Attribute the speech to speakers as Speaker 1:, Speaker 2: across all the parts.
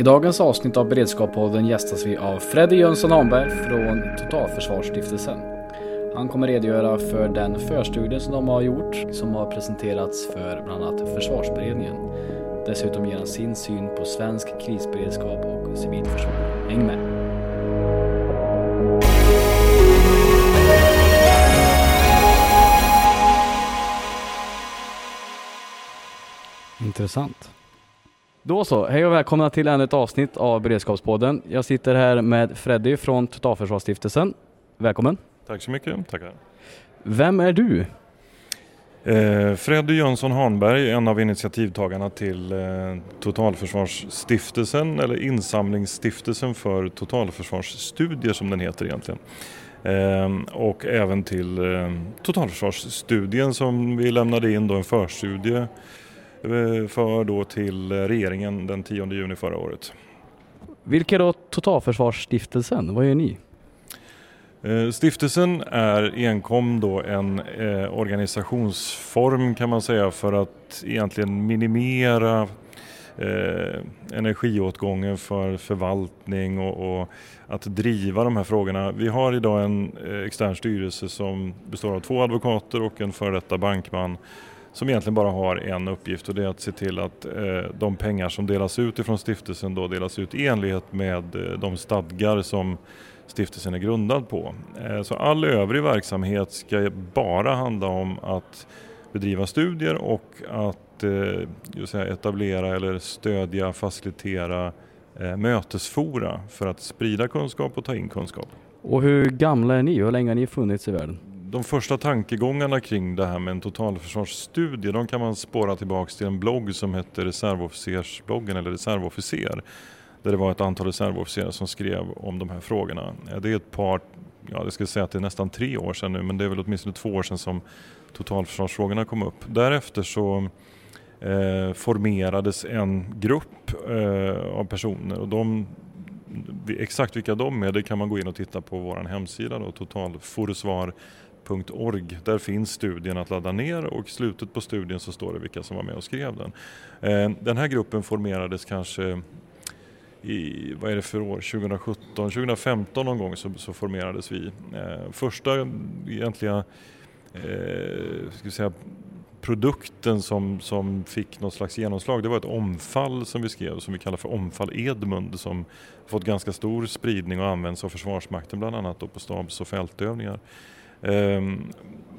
Speaker 1: I dagens avsnitt av Beredskapspodden gästas vi av Freddy Jönsson Hanberg från Totalförsvarsstiftelsen. Han kommer redogöra för den förstudie som de har gjort som har presenterats för bland annat Försvarsberedningen. Dessutom ger han sin syn på svensk krisberedskap och civilförsvar. Häng med! Intressant. Då så, hej och välkomna till ännu ett avsnitt av Beredskapspodden. Jag sitter här med Freddy från Totalförsvarsstiftelsen. Välkommen!
Speaker 2: Tack så mycket, tackar.
Speaker 1: Vem är du?
Speaker 2: Eh, Freddy Jönsson Hanberg, en av initiativtagarna till eh, Totalförsvarsstiftelsen eller Insamlingsstiftelsen för totalförsvarsstudier som den heter egentligen. Eh, och även till eh, Totalförsvarsstudien som vi lämnade in då en förstudie för då till regeringen den 10 juni förra året.
Speaker 1: Vilka är då Totalförsvarsstiftelsen? Vad gör ni?
Speaker 2: Eh, stiftelsen är enkom då en eh, organisationsform kan man säga för att egentligen minimera eh, energiåtgången för förvaltning och, och, att driva de här frågorna. Vi har idag en eh, extern styrelse som består av två advokater och en före detta bankman som egentligen bara har en uppgift och det är att se till att eh, de pengar som delas ut ifrån stiftelsen då delas ut i enlighet med eh, de stadgar som stiftelsen är grundad på. Eh, så all övrig verksamhet ska bara handla om att bedriva studier och att eh, etablera eller stödja, facilitera eh, mötesfora för att sprida kunskap och ta in kunskap.
Speaker 1: Och hur gamla är ni? Hur länge har ni funnits i världen?
Speaker 2: De första tankegångarna kring det här med en totalförsvarsstudie de kan man spåra tillbaks till en blogg som heter Reservofficersbloggen eller Reservofficer där det var ett antal reservofficerare som skrev om de här frågorna. Det är ett par, ja jag ska säga att det är nästan tre år sedan nu, men det är väl åtminstone två år sedan som totalförsvarsfrågorna kom upp. Därefter så eh, formerades en grupp eh, av personer och de Exakt vilka de är det kan man gå in och titta på vår hemsida då, totalforsvar.org. Där finns studien att ladda ner och i slutet på studien så står det vilka som var med och skrev den. Eh, den här gruppen formerades kanske i, vad är det för år, 2017, 2015 någon gång så, så formerades vi. Eh, första egentliga eh, ska säga, produkten som, som fick något slags genomslag det var ett omfall som vi skrev som vi kallar för omfall Edmund som fått ganska stor spridning och används av Försvarsmakten bland annat då på stabs och fältövningar. Ehm,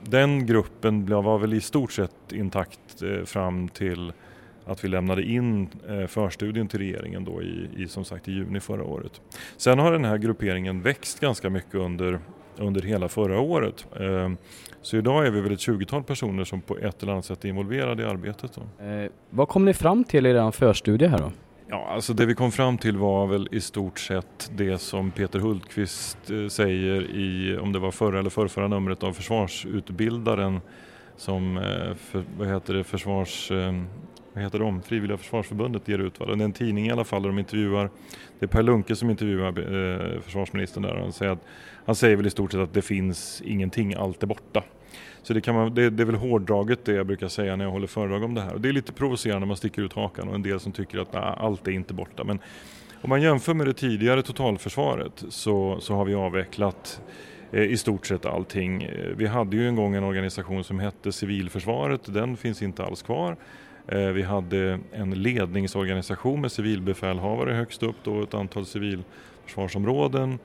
Speaker 2: den gruppen var väl i stort sett intakt eh, fram till att vi lämnade in eh, förstudien till regeringen då i, i, som sagt i juni förra året. Sen har den här grupperingen växt ganska mycket under, under hela förra året. Ehm, så idag är vi väl ett 20-tal personer som på ett eller annat sätt är involverade i arbetet. Då.
Speaker 1: Eh, vad kom ni fram till i er förstudie här då?
Speaker 2: Ja, alltså det vi kom fram till var väl i stort sett det som Peter Hultqvist eh, säger i, om det var förra eller förrförra numret av Försvarsutbildaren som, eh, för, vad heter det, försvars eh, vad heter de, Frivilliga Försvarsförbundet ger ut. Va? Det är en tidning i alla fall där de intervjuar, det är Per Lunke som intervjuar eh, försvarsministern där. Han säger, att, han säger väl i stort sett att det finns ingenting, allt är borta. Så det, kan man, det, det är väl hårdraget det jag brukar säga när jag håller föredrag om det här. Och det är lite provocerande när man sticker ut hakan och en del som tycker att nah, allt är inte borta. Men om man jämför med det tidigare totalförsvaret så, så har vi avvecklat eh, i stort sett allting. Eh, vi hade ju en gång en organisation som hette Civilförsvaret, den finns inte alls kvar. Eh, vi hade en ledningsorganisation med civilbefälhavare högst upp då, ett antal civilförsvarsområden.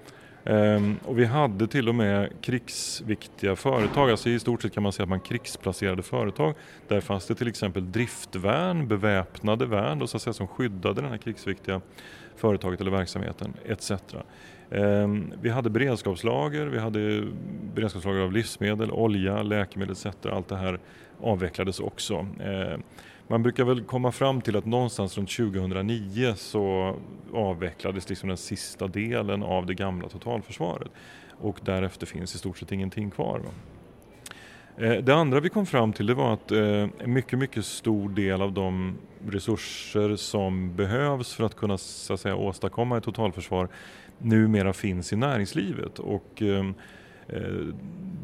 Speaker 2: Ehm, och vi hade till och med krigsviktiga företag, alltså i stort sett kan man säga att man krigsplacerade företag. Där fanns det till exempel driftvärn, beväpnade värn då, så att säga, som skyddade den här krigsviktiga företaget eller verksamheten etc. Ehm, vi hade beredskapslager, vi hade beredskapslager av livsmedel, olja, läkemedel etc. Allt det här avvecklades också. Ehm, man brukar väl komma fram till att någonstans runt 2009 så avvecklades liksom den sista delen av det gamla totalförsvaret och därefter finns i stort sett ingenting kvar. Eh, det andra vi kom fram till det var att eh, en mycket, mycket stor del av de resurser som behövs för att kunna så att säga, åstadkomma ett totalförsvar numera finns i näringslivet. Och Eh, Eh,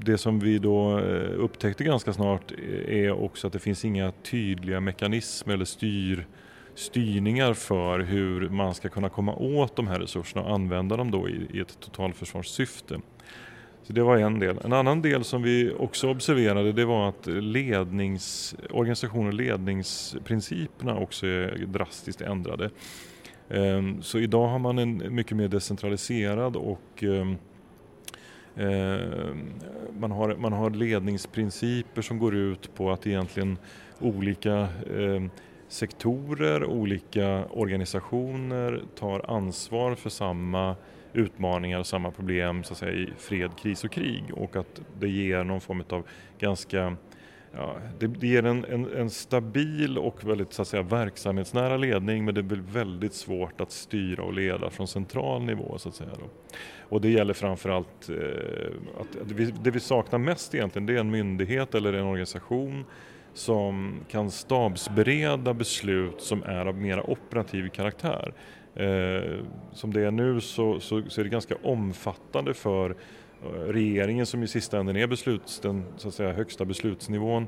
Speaker 2: det som vi då eh, upptäckte ganska snart är också att det finns inga tydliga mekanismer eller styr, styrningar för hur man ska kunna komma åt de här resurserna och använda dem då i, i ett totalförsvarssyfte. Så det var en del. En annan del som vi också observerade det var att lednings, organisation och ledningsprinciperna också är drastiskt ändrade. Ehm, så idag har man en mycket mer decentraliserad och ehm, Eh, man har, man har ledningsprinciper som går ut på att egentligen olika eh, sektorer, olika organisationer tar ansvar för samma utmaningar och samma problem så att säga, i fred, kris och krig. Och att det ger någon form av ganska Ja, det, det ger en, en, en, stabil och väldigt så att säga, verksamhetsnära ledning men det blir väldigt svårt att styra och leda från central nivå. Så att säga då. Och det gäller framförallt eh, att det vi, det vi saknar mest egentligen det är en myndighet eller en organisation som kan stabsbereda beslut som är av mer operativ karaktär. Eh, som det är nu så, så, så, är det ganska omfattande för regeringen som i sista änden är besluts, den så att säga, högsta beslutsnivån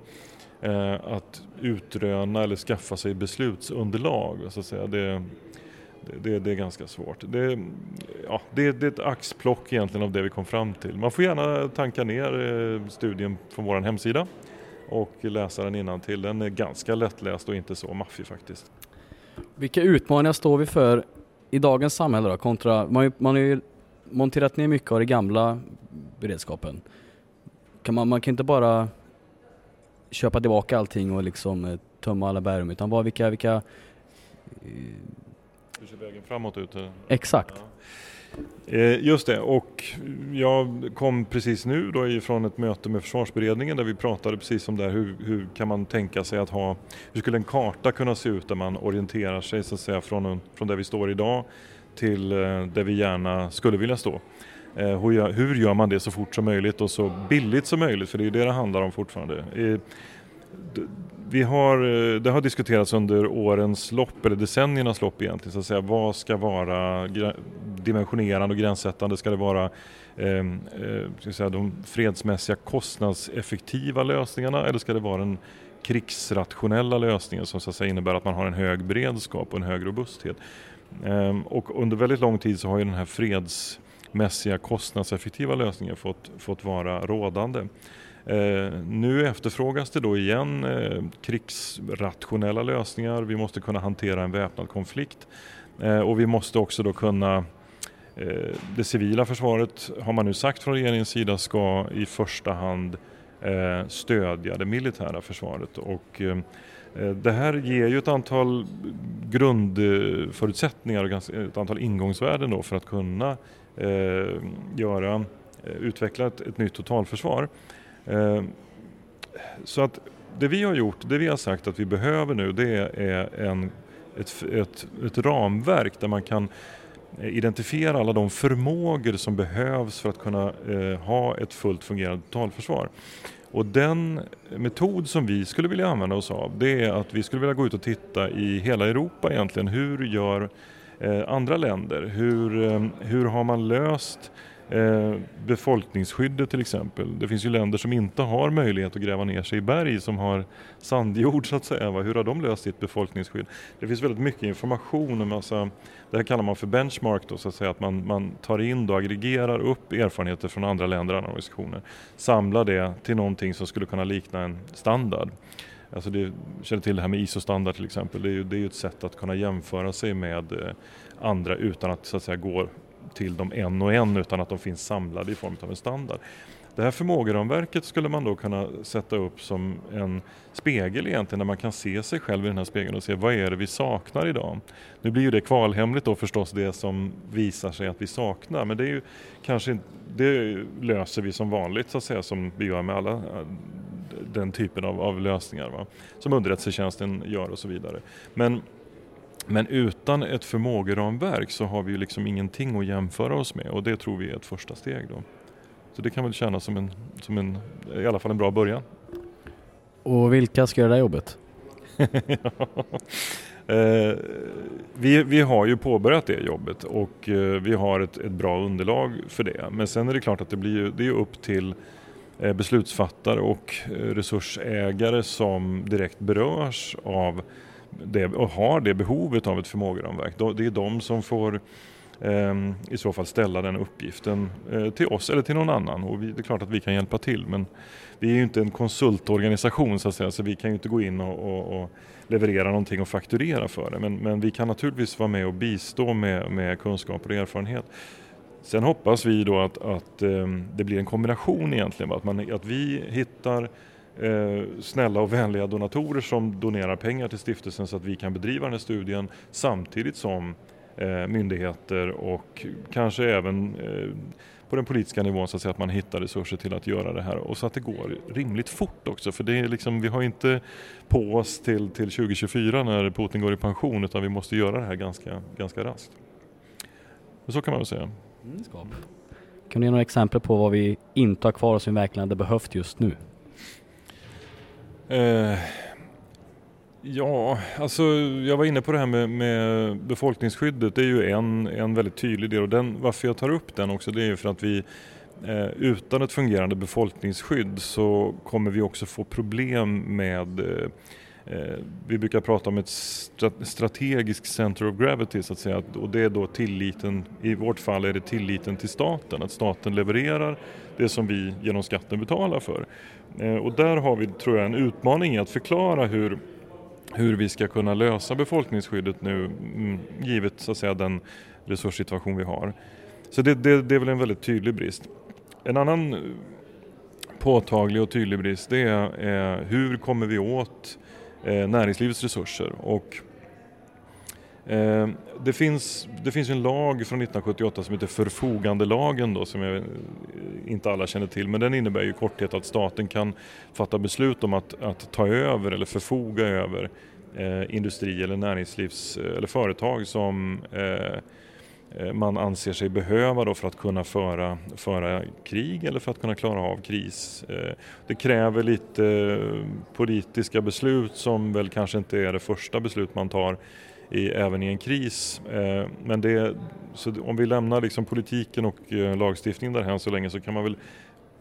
Speaker 2: eh, att utröna eller skaffa sig beslutsunderlag. Så att säga. Det, det, det är ganska svårt. Det, ja, det, det, är ett axplock egentligen av det vi kom fram till. Man får gärna tanka ner eh, studien från vår hemsida och läsa den till. Den är ganska lättläst och inte så maffig faktiskt.
Speaker 1: Vilka utmaningar står vi för i dagens samhälle då, kontra, man, man är ju monterat ner mycket av den gamla beredskapen. Kan man, man kan inte bara köpa tillbaka allting och liksom eh, tömma alla bergrum utan bara vilka, vilka eh,
Speaker 2: Hur ser vägen framåt ut?
Speaker 1: Exakt. Ja.
Speaker 2: Eh, just det, och jag kom precis nu då ifrån ett möte med försvarsberedningen där vi pratade precis om det här, hur, hur kan man tänka sig att ha, hur skulle en karta kunna se ut där man orienterar sig så att säga från, från där vi står idag till eh, där vi gärna skulle vilja stå. Eh, hur, gör man det så fort som möjligt och så billigt som möjligt, för det är det det handlar om fortfarande. Eh, vi har, det har diskuterats under årens lopp, eller decenniernas lopp egentligen, så att säga, vad ska vara dimensionerande och gränssättande? Ska det vara ehm, eh, ska säga, de fredsmässiga kostnadseffektiva lösningarna eller ska det vara den krigsrationella lösningen som så att säga, innebär att man har en hög beredskap och en hög robusthet? Ehm, och under väldigt lång tid så har ju den här fredsmässiga kostnadseffektiva lösningen fått, fått vara rådande. Eh, nu efterfrågas det då igen eh, krigsrationella lösningar. Vi måste kunna hantera en väpnad konflikt eh, och vi måste också då kunna ehm, det civila försvaret har man nu sagt från regeringens sida ska i första hand ehm, stödja det militära försvaret. Och Eh, det här ger ju ett antal grundförutsättningar och ett antal ingångsvärden då för att kunna eh, göra, eh, utveckla ett, ett nytt totalförsvar. Så att det vi har gjort, det vi har sagt att vi behöver nu det är en, ett, ett, ett ramverk där man kan identifiera alla de förmågor som behövs för att kunna eh, ha ett fullt fungerande totalförsvar. Och den metod som vi skulle vilja använda oss av det är att vi skulle vilja gå ut och titta i hela Europa egentligen. Hur gör eh, andra länder? Hur, eh, hur har man löst Eh, befolkningsskyddet till exempel. Det finns ju länder som inte har möjlighet att gräva ner sig i berg som har sandjord så att säga. Hur har de löst sitt befolkningsskydd? Det finns väldigt mycket information och massa, alltså, det här kallar man för benchmark då så att säga att man, man tar in och aggregerar upp erfarenheter från andra länder och andra organisationer. Samlar det till någonting som skulle kunna likna en standard. Alltså det, känner till det här med ISO-standard till exempel. Det är, ju, det är ett sätt att kunna jämföra sig med eh, andra utan att så att säga gå till dem en och en utan att de finns samlade i form av en standard. Det här förmågeramverket skulle man då kunna sätta upp som en spegel egentligen där man kan se sig själv i den här spegeln och se vad är det vi saknar idag. Nu blir ju det kvalhemligt då förstås det som visar sig att vi saknar men det är ju kanske det löser vi som vanligt så att säga som vi gör med alla äh, den typen av, av lösningar va? som underrättelsetjänsten gör och så vidare. Men men utan ett förmågeramverk så har vi ju liksom ingenting att jämföra oss med och det tror vi är ett första steg då. Så det kan väl kännas som en, som en i alla fall en bra början.
Speaker 1: Och vilka ska göra det här jobbet?
Speaker 2: eh, vi, vi har ju påbörjat det jobbet och eh, vi har ett, ett, bra underlag för det. Men sen är det klart att det blir det är upp till eh, beslutsfattare och eh, resursägare som direkt berörs av det, och har det behovet av ett förmågeramverk. Det är de som får ehm, i så fall ställa den uppgiften eh, till oss eller till någon annan. Och det är klart att vi kan hjälpa till men vi är ju inte en konsultorganisation så att säga så vi kan ju inte gå in och, och, och leverera någonting och fakturera för det. Men, men, vi kan naturligtvis vara med och bistå med, med kunskap och erfarenhet. Sen hoppas vi då att, att ehm, det blir en kombination egentligen, att, man, att vi hittar eh, snälla och vänliga donatorer som donerar pengar till stiftelsen så att vi kan bedriva den här studien samtidigt som eh, myndigheter och kanske även eh, på den politiska nivån så att, säga, att man hittar resurser till att göra det här och så att det går rimligt fort också för det är liksom, vi har inte på oss till, till 2024 när Putin går i pension utan vi måste göra det här ganska, ganska raskt. Så kan man väl säga. Mm,
Speaker 1: kan du ge några exempel på vad vi inte har kvar och som vi verkligen hade behövt just nu?
Speaker 2: Eh, Ja, alltså jag var inne på det här med, med, befolkningsskyddet. Det är ju en, en väldigt tydlig del och den, varför jag tar upp den också det är ju för att vi eh, utan ett fungerande befolkningsskydd så kommer vi också få problem med eh, eh vi brukar prata om ett strategiskt center of gravity så att säga och det är då tilliten, i vårt fall är det tilliten till staten, att staten levererar det som vi genom skatten betalar för. Eh, och där har vi, tror jag, en utmaning i att förklara hur hur vi ska kunna lösa befolkningsskyddet nu mm, givet så att säga, den resurssituation vi har. Så det, det, det är väl en väldigt tydlig brist. En annan påtaglig och tydlig brist det är eh, hur kommer vi åt eh, näringslivets resurser och Ehm, det finns, det finns en lag från 1978 som heter förfogandelagen då, som jag, eh, inte alla känner till men den innebär i korthet att staten kan fatta beslut om att, att ta över eller förfoga över eh, industri eller näringslivs eh, eller företag som eh, eh, man anser sig behöva då för att kunna föra, föra krig eller för att kunna klara av kris. Eh, det kräver lite eh, politiska beslut som väl kanske inte är det första beslut man tar i, även i en kris. Eh, men det, om vi lämnar liksom politiken och eh, lagstiftningen därhän så länge så kan man väl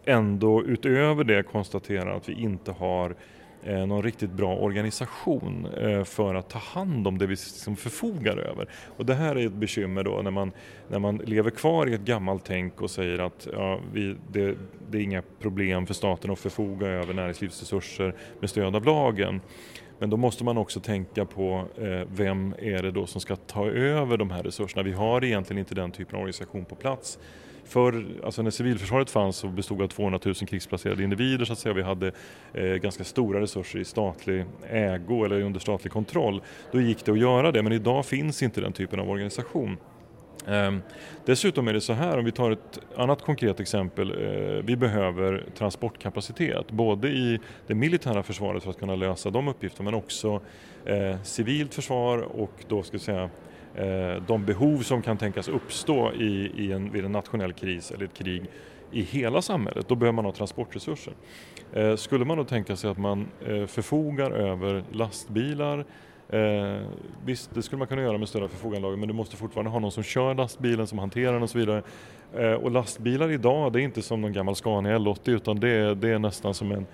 Speaker 2: ändå utöver det konstatera att vi inte har eh, någon riktigt bra organisation eh, för att ta hand om det vi liksom förfogar över. Och det här är ett bekymmer då när man, när man lever kvar i ett gammalt tänk och säger att ja, vi, det, det är inga problem för staten att förfoga över näringslivsresurser med stöd av lagen. Men då måste man också tänka på eh, vem är det då som ska ta över de här resurserna. Vi har egentligen inte den typen av organisation på plats. För, alltså när civilförsvaret fanns så bestod av 200 000 krigsplacerade individer så att säga. Vi hade eh, ganska stora resurser i statlig ägo eller under statlig kontroll. Då gick det att göra det men idag finns inte den typen av organisation. Ehm, dessutom är det så här, om vi tar ett annat konkret exempel. Eh, vi behöver transportkapacitet, både i det militära försvaret för att kunna lösa de uppgifterna men också eh, civilt försvar och då ska jag säga eh, de behov som kan tänkas uppstå i, i en, vid en nationell kris eller ett krig i hela samhället, då behöver man ha transportresurser. skulle man då tänka sig att man förfogar över lastbilar Eh, visst, det skulle man kunna göra med större av men du måste fortfarande ha någon som kör lastbilen, som hanterar den och så vidare. Eh, och lastbilar idag, det är inte som någon gammal Scania L80 utan det är, det är nästan som en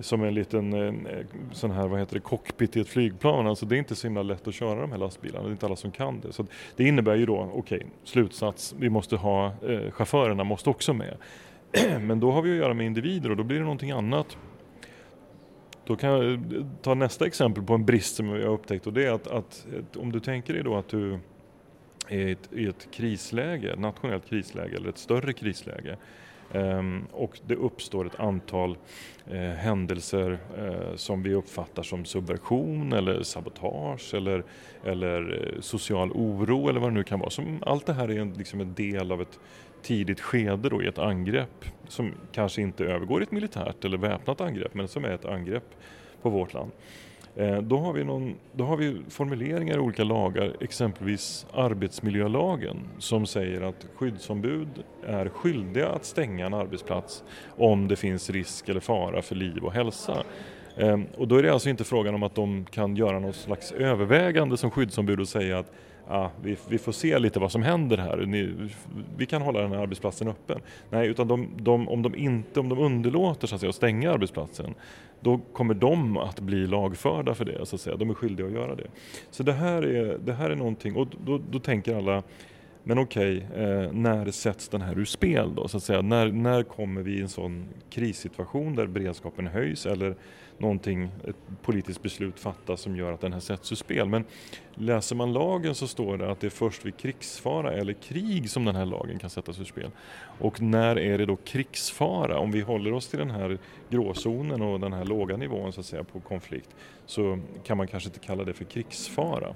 Speaker 2: som en liten en, eh, sån här, vad heter det, cockpit i ett flygplan. Alltså det är inte så himla lätt att köra de här lastbilarna, det är inte alla som kan det. Så det innebär ju då, okej, okay, slutsats, vi måste ha, eh, chaufförerna måste också med. Men då har vi att göra med individer och då blir det någonting annat. Då kan jag eh, ta nästa exempel på en brist som jag har upptäckt och det är att, att om du tänker dig då att du är i ett, i ett krisläge, nationellt krisläge eller ett större krisläge Um, och det uppstår ett antal uh, händelser uh, som vi uppfattar som subversion eller sabotage eller, eller uh, social oro eller vad det nu kan vara. Som, allt det här är en, liksom en del av ett tidigt skede då i ett angrepp som kanske inte övergår i ett militärt eller väpnat angrepp men som är ett angrepp på vårt land. Eh, då har, vi någon, då har vi formuleringar i olika lagar, exempelvis arbetsmiljölagen som säger att skyddsombud är skyldiga att stänga en arbetsplats om det finns risk eller fara för liv och hälsa. Eh, och då är det alltså inte frågan om att de kan göra något slags övervägande som skyddsombud och säga att ah, vi, vi, får se lite vad som händer här, Ni, vi kan hålla den här arbetsplatsen öppen. Nej, utan de, de, om, de inte, om de underlåter så att, säga, att stänga arbetsplatsen, då kommer de att bli lagförda för det, så att säga. de är skyldiga att göra det. Så det här är, det här är någonting, och då, då tänker alla men okej, okay, eh, när sätts den här ur spel då? Så att säga? När, när kommer vi i en sån krissituation där beredskapen höjs eller någonting, ett politiskt beslut fattas som gör att den här sätts ur spel? Men läser man lagen så står det att det är först vid krigsfara eller krig som den här lagen kan sättas ur spel. Och när är det då krigsfara? Om vi håller oss till den här gråzonen och den här låga nivån så att säga på konflikt så kan man kanske inte kalla det för krigsfara.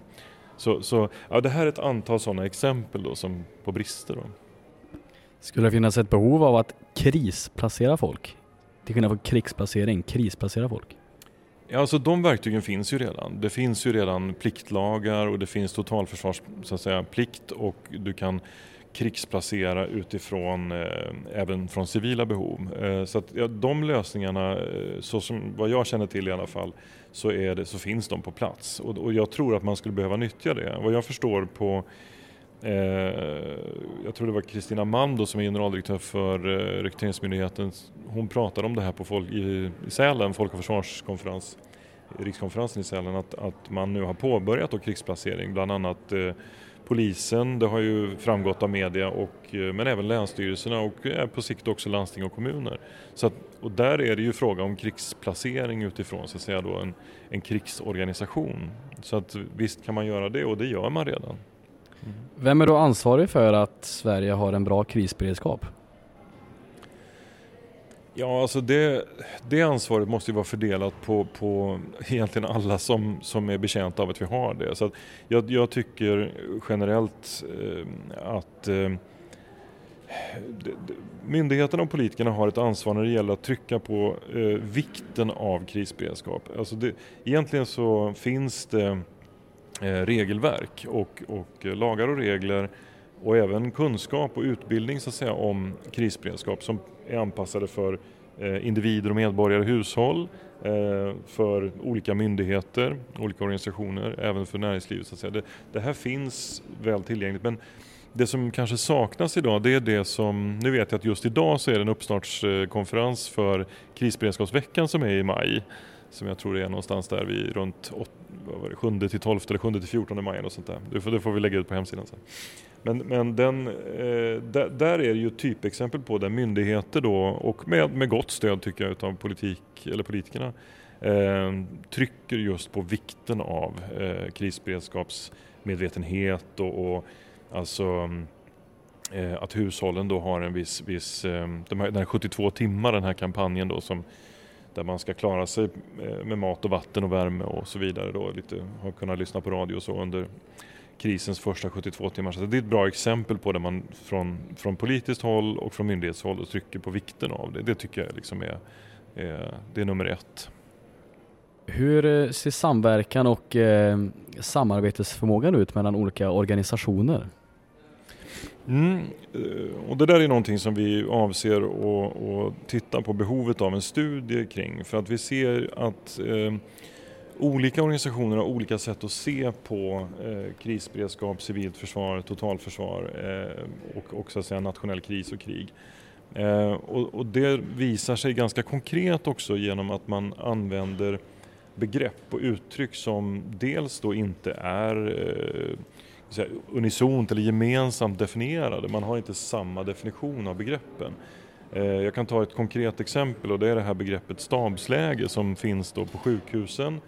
Speaker 2: Så, så ja, det här är ett antal sådana exempel då, som på brister. Då.
Speaker 1: Skulle det finnas ett behov av att krisplacera folk? Till skillnad från krigsplacering, krisplacera folk?
Speaker 2: Ja, alltså de verktygen finns ju redan. Det finns ju redan pliktlagar och det finns totalförsvarsplikt och du kan krigsplacera utifrån eh, även från civila behov. Eh, så att ja, de lösningarna, eh, så som vad jag känner till i alla fall, så, det, så finns de på plats. Och, och, jag tror att man skulle behöva nyttja det. Vad jag förstår på Eh, jag tror det var Kristina då som är generaldirektör för eh, Rekryteringsmyndigheten. Hon pratade om det här på folk, i, i Sälen, Folk och försvarskonferens, rikskonferensen i Sälen, att, att man nu har påbörjat då krigsplacering, bland annat eh, polisen, det har ju framgått av media, och, eh, men även länsstyrelserna och eh, på sikt också landsting och kommuner. Så att, och där är det ju fråga om krigsplacering utifrån så att säga då en, en krigsorganisation. Så att visst kan man göra det och det gör man redan.
Speaker 1: Mm. Vem är då ansvarig för att Sverige har en bra krisberedskap?
Speaker 2: Ja, alltså det, det ansvaret måste ju vara fördelat på, på egentligen alla som, som är betjänta av att vi har det. Så jag, jag, tycker generellt eh, att eh, myndigheterna och politikerna har ett ansvar när det gäller att trycka på eh, vikten av krisberedskap. Alltså det, egentligen så finns det eh, Eh, regelverk och, och eh, lagar och regler och även kunskap och utbildning så att säga, om krisberedskap som är anpassade för eh, individer och medborgare och hushåll, för olika myndigheter, olika organisationer, även för näringslivet. Så att säga. Det, det här finns väl tillgängligt men det som kanske saknas idag det är det som, nu vet jag att just idag så är det en uppstartskonferens för krisberedskapsveckan som är i maj. Som jag tror är någonstans där vid runt 7 till 12 eller 7 till 14 maj och sånt där. Det får, det får vi lägga ut på hemsidan sen. Men, men den, eh, där, där, är det ju typexempel på där myndigheter då och med, med gott stöd tycker jag utav politik, eller politikerna eh, trycker just på vikten av eh, krisberedskapsmedvetenhet och, och alltså eh, att hushållen då har en viss, viss eh, de här, den här 72 timmar den här kampanjen då som där man ska klara sig eh, med mat och vatten och värme och så vidare då, lite, har kunnat lyssna på radio och så under krisens första 72 timmar. Så det är ett bra exempel på där man från, från politiskt håll och från myndighetshåll trycker på vikten av det. Det tycker jag liksom är, är, det är nummer ett.
Speaker 1: Hur eh, ser samverkan och eh, samarbetsförmågan ut mellan olika organisationer?
Speaker 2: Mm, eh, och det där är någonting som vi avser att, att titta på behovet av en studie kring för att vi ser att eh, olika organisationer har olika sätt att se på eh, krisberedskap, civilt försvar, totalförsvar eh, och, och så att säga, nationell kris och krig. Eh, och, och, det visar sig ganska konkret också genom att man använder begrepp och uttryck som dels då inte är eh, unisont eller gemensamt definierade. Man har inte samma definition av begreppen. Eh, jag kan ta ett konkret exempel och det är det här begreppet stabsläge som finns då på sjukhusen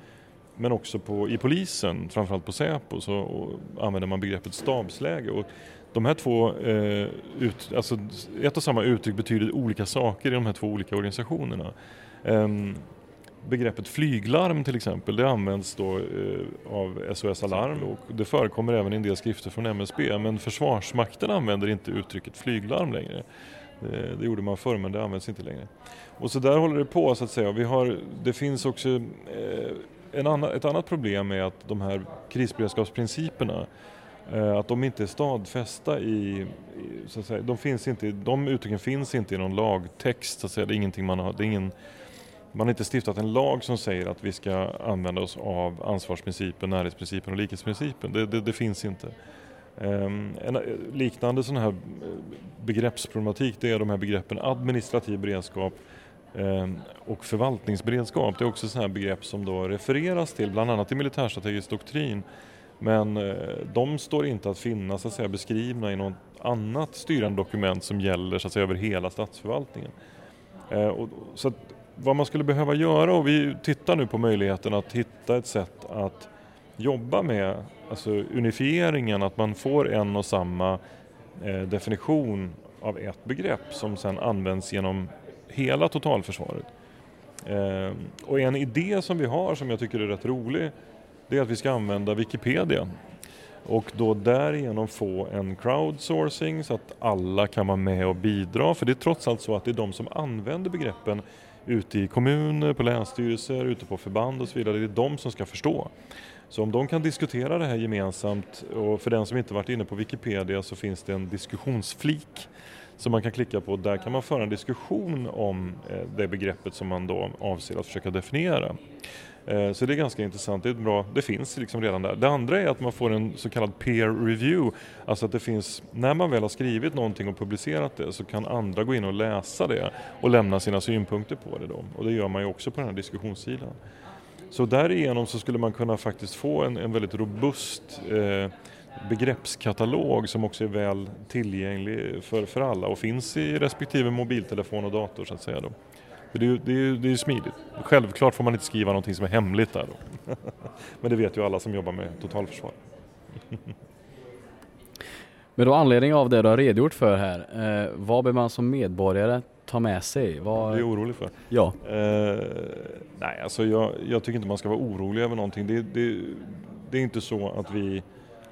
Speaker 2: men också på, i polisen, framförallt på Säpo, så använder man begreppet stabsläge. Och de här två, eh, ut, alltså ett och samma uttryck betyder olika saker i de här två olika organisationerna. Eh, begreppet flyglarm till exempel, det används då eh, av SOS Alarm och det förekommer även i en del skrifter från MSB, men Försvarsmakten använder inte uttrycket flyglarm längre. Eh, det gjorde man förr men det används inte längre. Och så där håller det på så att säga. Vi har, det finns också eh, en annan, ett annat problem med att de här krisberedskapsprinciperna att de inte är stadfästa i, så att säga, de, finns inte, de uttrycken finns inte i någon lagtext, så att säga. det är ingenting man har, det är ingen man har inte stiftat en lag som säger att vi ska använda oss av ansvarsprincipen, närhetsprincipen och likhetsprincipen. Det, det, det finns inte. Ehm, en liknande sån här eh, begreppsproblematik det är de här begreppen administrativ beredskap ehm, och förvaltningsberedskap. Det är också sådana här begrepp som då refereras till bland annat i militärstrategisk doktrin men eh, de står inte att finna så att säga, beskrivna i något annat styrande dokument som gäller så att säga, över hela statsförvaltningen. Eh, så att, vad man skulle behöva göra och vi tittar nu på möjligheten att hitta ett sätt att jobba med alltså unifieringen, att man får en och samma eh, definition av ett begrepp som sedan används genom hela totalförsvaret. Eh, och en idé som vi har som jag tycker är rätt rolig det är att vi ska använda Wikipedia och då därigenom få en crowdsourcing så att alla kan vara med och bidra. För det är trots allt så att det är de som använder begreppen ute i kommuner, på länsstyrelser, ute på förband och så vidare. Det är de som ska förstå. Så om de kan diskutera det här gemensamt och för den som inte varit inne på Wikipedia så finns det en diskussionsflik som man kan klicka på. Där kan man föra en diskussion om eh, det begreppet som man då avser att försöka definiera. Eh, så det är ganska intressant, det, är bra, det finns liksom redan där. Det andra är att man får en så kallad peer review, alltså att det finns, när man väl har skrivit någonting och publicerat det så kan andra gå in och läsa det och lämna sina synpunkter på det då. Och det gör man ju också på den här diskussionssidan. Så därigenom så skulle man kunna faktiskt få en, en väldigt robust eh, begreppskatalog som också är väl tillgänglig för, för alla och finns i respektive mobiltelefon och dator så att säga. Då. Det är ju det är, det är smidigt. Självklart får man inte skriva någonting som är hemligt där då. Men det vet ju alla som jobbar med totalförsvar.
Speaker 1: Men då anledning av det du har redogjort för här, eh, vad bör man som medborgare ta med sig? Vad...
Speaker 2: Du är orolig för?
Speaker 1: Ja.
Speaker 2: Eh, nej, alltså jag, jag, tycker inte man ska vara orolig över någonting. Det, det, det, är inte så att vi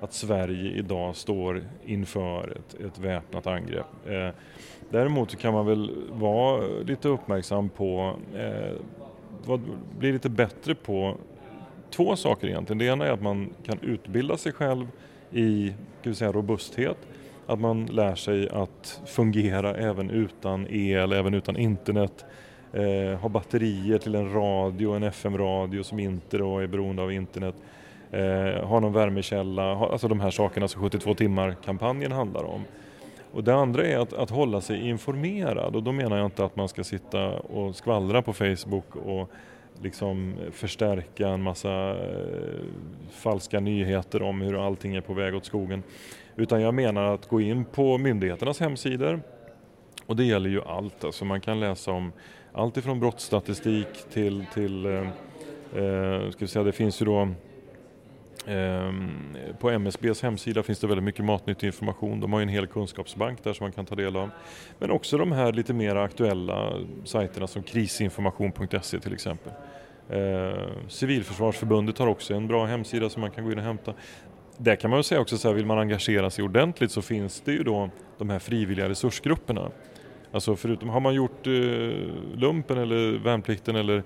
Speaker 2: att Sverige idag står inför ett, ett väpnat angrepp. Eh, däremot kan man väl vara lite uppmärksam på, eh, vad, bli lite bättre på två saker egentligen. Det ena är att man kan utbilda sig själv i ska vi säga, robusthet att man lär sig att fungera även utan el, även utan internet. Eh, ha batterier till en radio, en FM-radio som inte då är beroende av internet. Eh, ha någon värmekälla, ha, alltså de här sakerna som 72 timmar-kampanjen handlar om. Och det andra är att, att, hålla sig informerad och då menar jag inte att man ska sitta och skvallra på Facebook och liksom förstärka en massa eh, falska nyheter om hur allting är på väg åt skogen. Utan jag menar att gå in på myndigheternas hemsidor och det gäller ju allt. Alltså man kan läsa om allt ifrån brottsstatistik till, till eh, eh ska vi säga, det finns ju då Ehm, på MSBs hemsida finns det väldigt mycket matnyttig information. De har ju en hel kunskapsbank där som man kan ta del av. Men också de här lite mer aktuella sajterna som krisinformation.se till exempel. Ehm, Civilförsvarsförbundet har också en bra hemsida som man kan gå in och hämta. Där kan man väl säga också så här, vill man engagera sig ordentligt så finns det ju då de här frivilliga resursgrupperna. Alltså förutom, har man gjort eh, lumpen eller värnplikten eller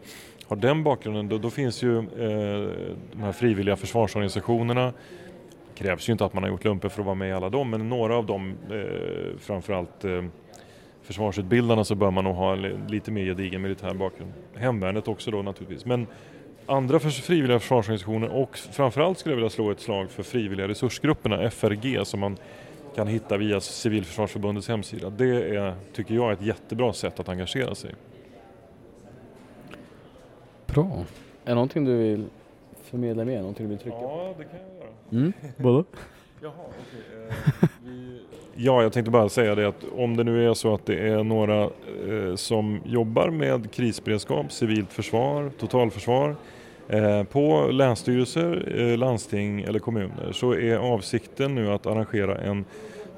Speaker 2: har den bakgrunden, då, då finns ju eh, de här frivilliga försvarsorganisationerna. Det krävs ju inte att man har gjort lumpen för att vara med i alla dem, men några av dem, eh, framförallt eh, försvarsutbildarna, så bör man nog ha en lite mer gedigen militär bakgrund. Hemvärnet också då naturligtvis. Men andra för frivilliga försvarsorganisationer och framförallt skulle jag vilja slå ett slag för frivilliga resursgrupperna, FRG, som man kan hitta via Civilförsvarsförbundets hemsida. Det är, tycker jag, ett jättebra sätt att engagera sig.
Speaker 1: Bra. Är det någonting du vill förmedla mer? Någonting du vill trycka
Speaker 2: Ja, det kan jag göra.
Speaker 1: Mm, vadå?
Speaker 2: Jaha, okej. Okay. Eh, vi... Ja, jag tänkte bara säga det att om det nu är så att det är några eh, som jobbar med krisberedskap, civilt försvar, totalförsvar eh, på länsstyrelser, eh, landsting eller kommuner så är avsikten nu att arrangera en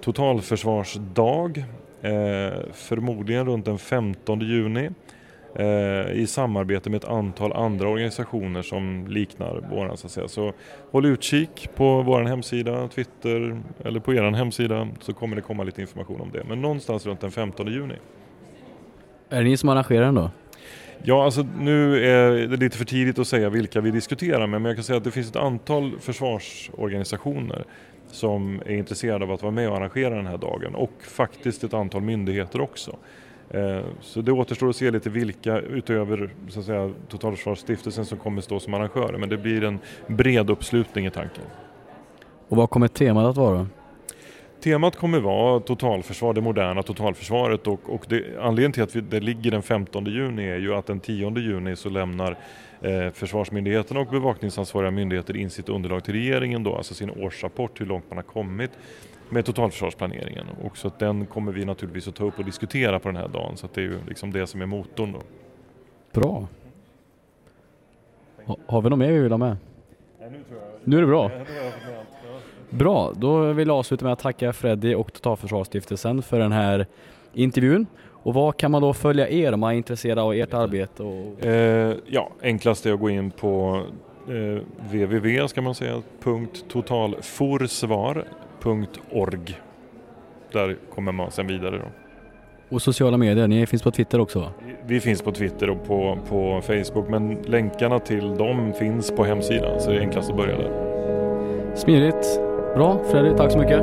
Speaker 2: totalförsvarsdag eh, förmodligen runt den 15 juni i samarbete med ett antal andra organisationer som liknar våran så att säga. Så håll utkik på vår hemsida, Twitter eller på er hemsida så kommer det komma lite information om det. Men någonstans runt den 15 juni.
Speaker 1: Är det ni som arrangerar den då?
Speaker 2: Ja, alltså nu är det lite för tidigt att säga vilka vi diskuterar med, men jag kan säga att det finns ett antal försvarsorganisationer som är intresserade av att vara med och arrangera den här dagen och faktiskt ett antal myndigheter också. Eh, så det återstår att se lite vilka utöver så att säga, Totalförsvarsstiftelsen som kommer stå som arrangörer men det blir en bred uppslutning i tanken.
Speaker 1: Och vad kommer temat att vara?
Speaker 2: Temat kommer vara totalförsvar, det moderna totalförsvaret och, och det, anledningen till att vi, det ligger den 15 juni är ju att den 10 juni så lämnar eh, Försvarsmyndigheterna och bevakningsansvariga myndigheter in sitt underlag till regeringen då, alltså sin årsrapport hur långt man har kommit med totalförsvarsplaneringen. Och så att den kommer vi naturligtvis att ta upp och diskutera på den här dagen så att det är ju liksom det som är motorn då.
Speaker 1: Bra. Ha, har vi något mer vi vill ha med? Nu är det bra. Bra, då vill jag avsluta med att tacka Freddy och Totalförsvarsstiftelsen för den här intervjun. Och vad kan man då följa er om man är intresserad av ert arbete? Och...
Speaker 2: Eh, ja, enklast är att gå in på eh, www totalforsvar.org. Där kommer man sen vidare då.
Speaker 1: Och sociala medier, ni finns på Twitter också va?
Speaker 2: Vi finns på Twitter och på, på Facebook men länkarna till dem finns på hemsidan så det är enklast att börja där.
Speaker 1: Smidigt. Bra, Fredrik, tack så mycket.